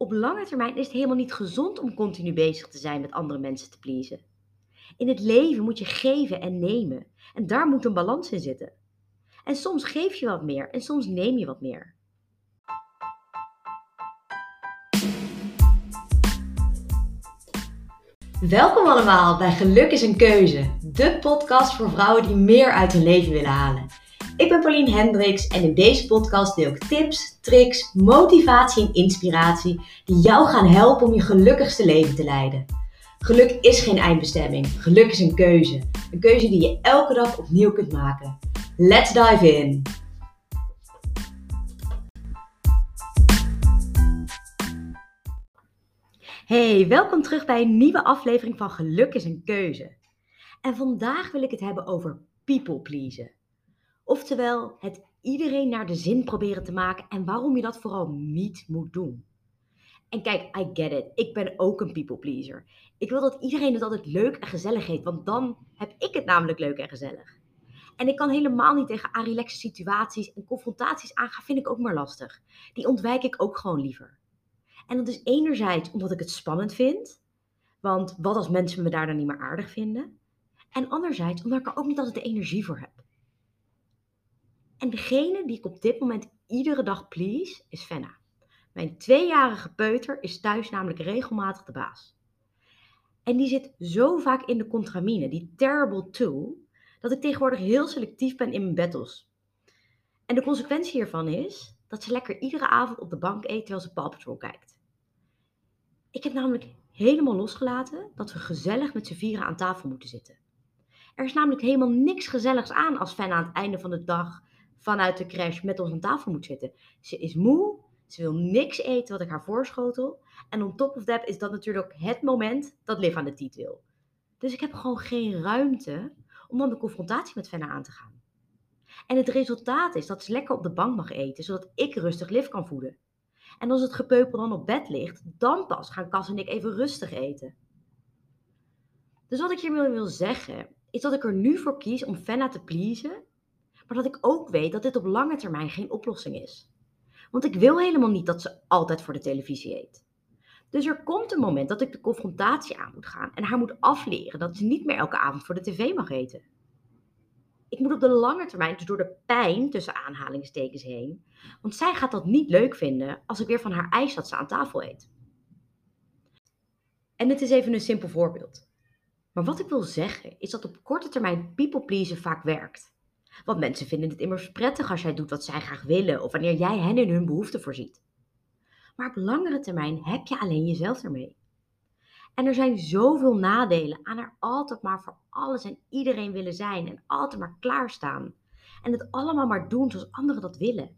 Op lange termijn is het helemaal niet gezond om continu bezig te zijn met andere mensen te pleasen. In het leven moet je geven en nemen. En daar moet een balans in zitten. En soms geef je wat meer en soms neem je wat meer. Welkom allemaal bij Geluk is een Keuze, de podcast voor vrouwen die meer uit hun leven willen halen. Ik ben Pauline Hendricks en in deze podcast deel ik tips, tricks, motivatie en inspiratie die jou gaan helpen om je gelukkigste leven te leiden. Geluk is geen eindbestemming, geluk is een keuze. Een keuze die je elke dag opnieuw kunt maken. Let's dive in! Hey, welkom terug bij een nieuwe aflevering van Geluk is een keuze. En vandaag wil ik het hebben over people pleasen. Oftewel, het iedereen naar de zin proberen te maken en waarom je dat vooral niet moet doen. En kijk, I get it. Ik ben ook een people pleaser. Ik wil dat iedereen het altijd leuk en gezellig heeft, want dan heb ik het namelijk leuk en gezellig. En ik kan helemaal niet tegen arilexe situaties en confrontaties aangaan, vind ik ook maar lastig. Die ontwijk ik ook gewoon liever. En dat is enerzijds omdat ik het spannend vind, want wat als mensen me daar dan niet meer aardig vinden? En anderzijds omdat ik er ook niet altijd de energie voor heb. En degene die ik op dit moment iedere dag please, is Fenna. Mijn tweejarige peuter is thuis namelijk regelmatig de baas. En die zit zo vaak in de contramine, die terrible tool, dat ik tegenwoordig heel selectief ben in mijn battles. En de consequentie hiervan is dat ze lekker iedere avond op de bank eet terwijl ze Paw Patrol kijkt. Ik heb namelijk helemaal losgelaten dat we gezellig met z'n vieren aan tafel moeten zitten. Er is namelijk helemaal niks gezelligs aan als Fenna aan het einde van de dag vanuit de crash met ons aan tafel moet zitten. Ze is moe, ze wil niks eten wat ik haar voorschotel. En on top of that is dat natuurlijk het moment dat Liv aan de tiet wil. Dus ik heb gewoon geen ruimte om dan de confrontatie met Fenna aan te gaan. En het resultaat is dat ze lekker op de bank mag eten, zodat ik rustig Liv kan voeden. En als het gepeupel dan op bed ligt, dan pas gaan Cas en ik even rustig eten. Dus wat ik hiermee wil zeggen, is dat ik er nu voor kies om Fenna te pleasen maar dat ik ook weet dat dit op lange termijn geen oplossing is. Want ik wil helemaal niet dat ze altijd voor de televisie eet. Dus er komt een moment dat ik de confrontatie aan moet gaan en haar moet afleren dat ze niet meer elke avond voor de tv mag eten. Ik moet op de lange termijn, dus door de pijn tussen aanhalingstekens heen, want zij gaat dat niet leuk vinden als ik weer van haar eis dat ze aan tafel eet. En het is even een simpel voorbeeld. Maar wat ik wil zeggen is dat op korte termijn people pleasen vaak werkt. Want mensen vinden het immers prettig als jij doet wat zij graag willen of wanneer jij hen in hun behoeften voorziet. Maar op langere termijn heb je alleen jezelf ermee. En er zijn zoveel nadelen aan er altijd maar voor alles en iedereen willen zijn en altijd maar klaarstaan. En het allemaal maar doen zoals anderen dat willen.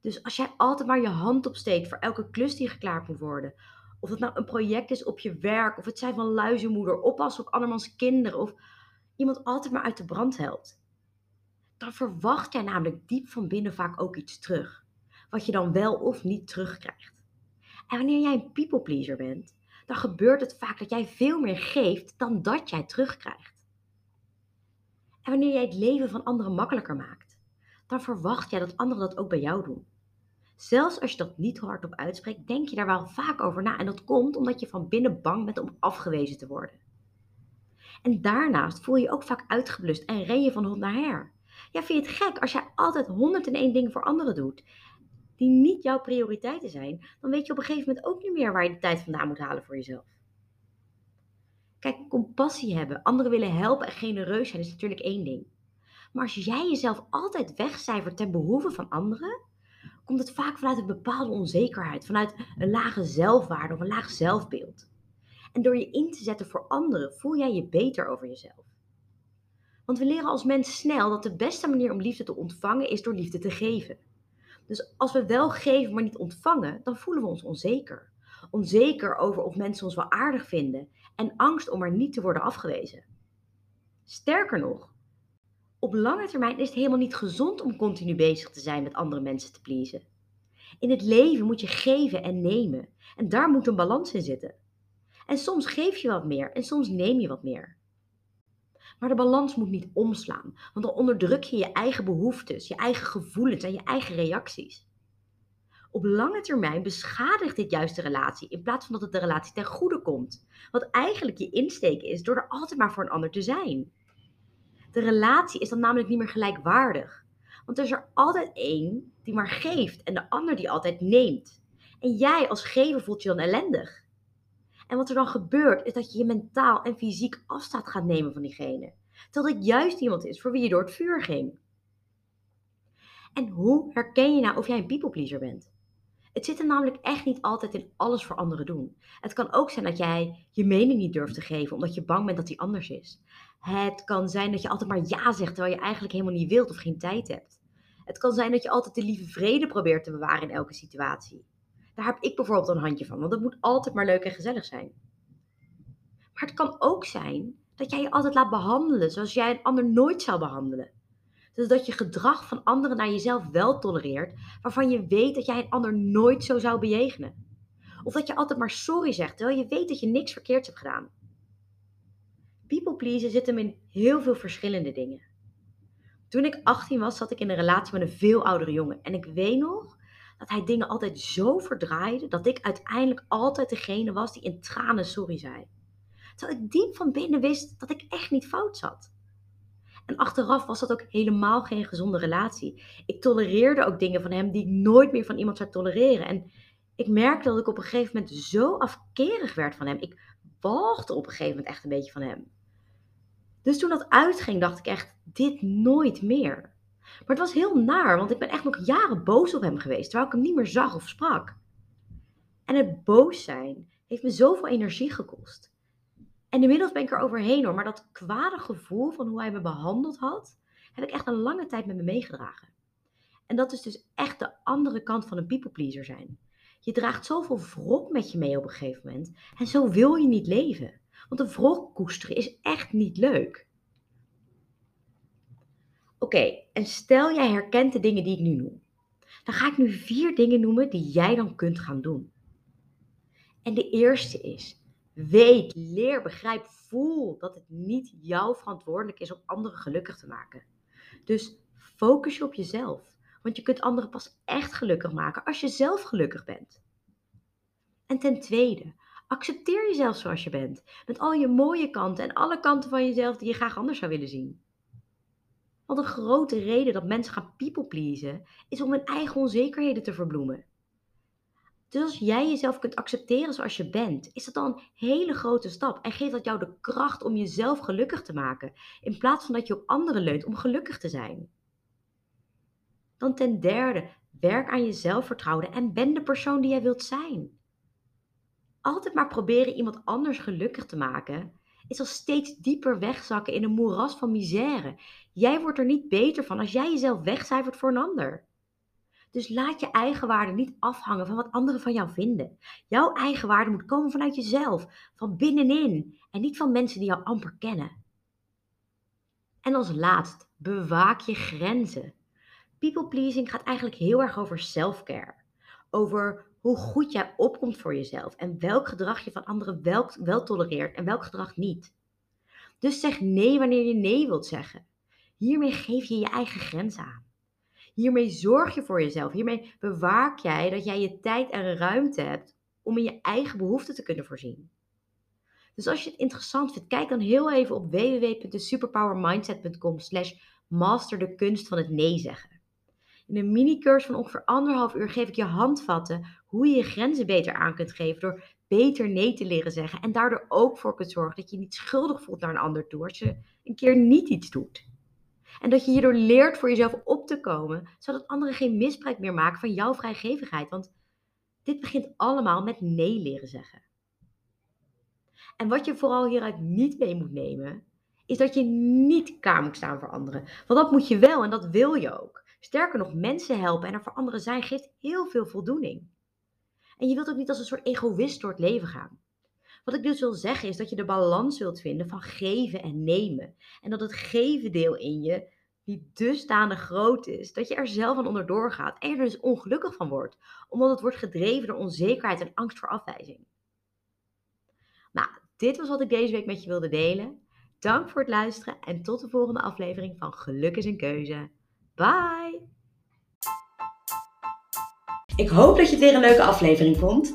Dus als jij altijd maar je hand opsteekt voor elke klus die geklaard moet worden, of het nou een project is op je werk, of het zijn van luizenmoeder, oppassen op andermans kinderen, of iemand altijd maar uit de brand helpt dan verwacht jij namelijk diep van binnen vaak ook iets terug. Wat je dan wel of niet terugkrijgt. En wanneer jij een people pleaser bent, dan gebeurt het vaak dat jij veel meer geeft dan dat jij terugkrijgt. En wanneer jij het leven van anderen makkelijker maakt, dan verwacht jij dat anderen dat ook bij jou doen. Zelfs als je dat niet hardop uitspreekt, denk je daar wel vaak over na. En dat komt omdat je van binnen bang bent om afgewezen te worden. En daarnaast voel je je ook vaak uitgeblust en ren je van hond naar her. Ja, vind je het gek als jij altijd 101 dingen voor anderen doet die niet jouw prioriteiten zijn, dan weet je op een gegeven moment ook niet meer waar je de tijd vandaan moet halen voor jezelf. Kijk, compassie hebben, anderen willen helpen en genereus zijn is natuurlijk één ding. Maar als jij jezelf altijd wegcijfert ten behoeve van anderen, komt het vaak vanuit een bepaalde onzekerheid, vanuit een lage zelfwaarde of een laag zelfbeeld. En door je in te zetten voor anderen voel jij je beter over jezelf. Want we leren als mens snel dat de beste manier om liefde te ontvangen is door liefde te geven. Dus als we wel geven, maar niet ontvangen, dan voelen we ons onzeker. Onzeker over of mensen ons wel aardig vinden en angst om er niet te worden afgewezen. Sterker nog, op lange termijn is het helemaal niet gezond om continu bezig te zijn met andere mensen te pleasen. In het leven moet je geven en nemen en daar moet een balans in zitten. En soms geef je wat meer en soms neem je wat meer. Maar de balans moet niet omslaan, want dan onderdruk je je eigen behoeftes, je eigen gevoelens en je eigen reacties. Op lange termijn beschadigt dit juist de relatie in plaats van dat het de relatie ten goede komt. Wat eigenlijk je insteek is door er altijd maar voor een ander te zijn. De relatie is dan namelijk niet meer gelijkwaardig. Want er is er altijd één die maar geeft en de ander die altijd neemt. En jij als gever voelt je dan ellendig. En wat er dan gebeurt, is dat je je mentaal en fysiek afstand gaat nemen van diegene. Terwijl het juist iemand is voor wie je door het vuur ging. En hoe herken je nou of jij een people pleaser bent? Het zit er namelijk echt niet altijd in alles voor anderen doen. Het kan ook zijn dat jij je mening niet durft te geven omdat je bang bent dat die anders is. Het kan zijn dat je altijd maar ja zegt terwijl je eigenlijk helemaal niet wilt of geen tijd hebt. Het kan zijn dat je altijd de lieve vrede probeert te bewaren in elke situatie. Daar heb ik bijvoorbeeld een handje van, want het moet altijd maar leuk en gezellig zijn. Maar het kan ook zijn dat jij je altijd laat behandelen zoals jij een ander nooit zou behandelen. Dus dat je gedrag van anderen naar jezelf wel tolereert, waarvan je weet dat jij een ander nooit zo zou bejegenen. Of dat je altijd maar sorry zegt, terwijl je weet dat je niks verkeerds hebt gedaan. People pleasen zit hem in heel veel verschillende dingen. Toen ik 18 was, zat ik in een relatie met een veel oudere jongen. En ik weet nog dat hij dingen altijd zo verdraaide dat ik uiteindelijk altijd degene was die in tranen sorry zei. Terwijl ik diep van binnen wist dat ik echt niet fout zat. En achteraf was dat ook helemaal geen gezonde relatie. Ik tolereerde ook dingen van hem die ik nooit meer van iemand zou tolereren. En ik merkte dat ik op een gegeven moment zo afkerig werd van hem. Ik walgde op een gegeven moment echt een beetje van hem. Dus toen dat uitging, dacht ik echt, dit nooit meer. Maar het was heel naar, want ik ben echt nog jaren boos op hem geweest, terwijl ik hem niet meer zag of sprak. En het boos zijn heeft me zoveel energie gekost. En inmiddels ben ik er overheen hoor, maar dat kwade gevoel van hoe hij me behandeld had, heb ik echt een lange tijd met me meegedragen. En dat is dus echt de andere kant van een people pleaser zijn. Je draagt zoveel wrok met je mee op een gegeven moment en zo wil je niet leven. Want een wrok koesteren is echt niet leuk. Oké, en stel jij herkent de dingen die ik nu noem. Dan ga ik nu vier dingen noemen die jij dan kunt gaan doen. En de eerste is, weet, leer, begrijp, voel dat het niet jouw verantwoordelijk is om anderen gelukkig te maken. Dus focus je op jezelf. Want je kunt anderen pas echt gelukkig maken als je zelf gelukkig bent. En ten tweede, accepteer jezelf zoals je bent. Met al je mooie kanten en alle kanten van jezelf die je graag anders zou willen zien. Want een grote reden dat mensen gaan people pleasen is om hun eigen onzekerheden te verbloemen. Dus als jij jezelf kunt accepteren zoals je bent, is dat dan een hele grote stap en geeft dat jou de kracht om jezelf gelukkig te maken, in plaats van dat je op anderen leunt om gelukkig te zijn. Dan ten derde, werk aan je zelfvertrouwen en ben de persoon die jij wilt zijn. Altijd maar proberen iemand anders gelukkig te maken, is al steeds dieper wegzakken in een moeras van misère. Jij wordt er niet beter van als jij jezelf wegcijfert voor een ander. Dus laat je eigen waarde niet afhangen van wat anderen van jou vinden. Jouw eigen waarde moet komen vanuit jezelf, van binnenin en niet van mensen die jou amper kennen. En als laatst, bewaak je grenzen. People pleasing gaat eigenlijk heel erg over self-care. Over hoe goed jij opkomt voor jezelf en welk gedrag je van anderen wel, wel tolereert en welk gedrag niet. Dus zeg nee wanneer je nee wilt zeggen. Hiermee geef je je eigen grenzen aan. Hiermee zorg je voor jezelf. Hiermee bewaak jij dat jij je tijd en ruimte hebt om in je eigen behoeften te kunnen voorzien. Dus als je het interessant vindt, kijk dan heel even op www.superpowermindset.com slash master de kunst van het nee zeggen. In een mini-cursus van ongeveer anderhalf uur geef ik je handvatten hoe je je grenzen beter aan kunt geven door beter nee te leren zeggen. En daardoor ook voor kunt zorgen dat je niet schuldig voelt naar een ander toe als je een keer niet iets doet. En dat je hierdoor leert voor jezelf op te komen, zodat anderen geen misbruik meer maken van jouw vrijgevigheid. Want dit begint allemaal met nee leren zeggen. En wat je vooral hieruit niet mee moet nemen, is dat je niet kamer moet staan voor anderen. Want dat moet je wel en dat wil je ook. Sterker nog, mensen helpen en er voor anderen zijn geeft heel veel voldoening. En je wilt ook niet als een soort egoïst door het leven gaan. Wat ik dus wil zeggen is dat je de balans wilt vinden van geven en nemen. En dat het geven deel in je niet dusdanig groot is dat je er zelf aan onderdoor gaat en je er dus ongelukkig van wordt, omdat het wordt gedreven door onzekerheid en angst voor afwijzing. Nou, dit was wat ik deze week met je wilde delen. Dank voor het luisteren en tot de volgende aflevering van Geluk is een keuze. Bye! Ik hoop dat je het weer een leuke aflevering vond.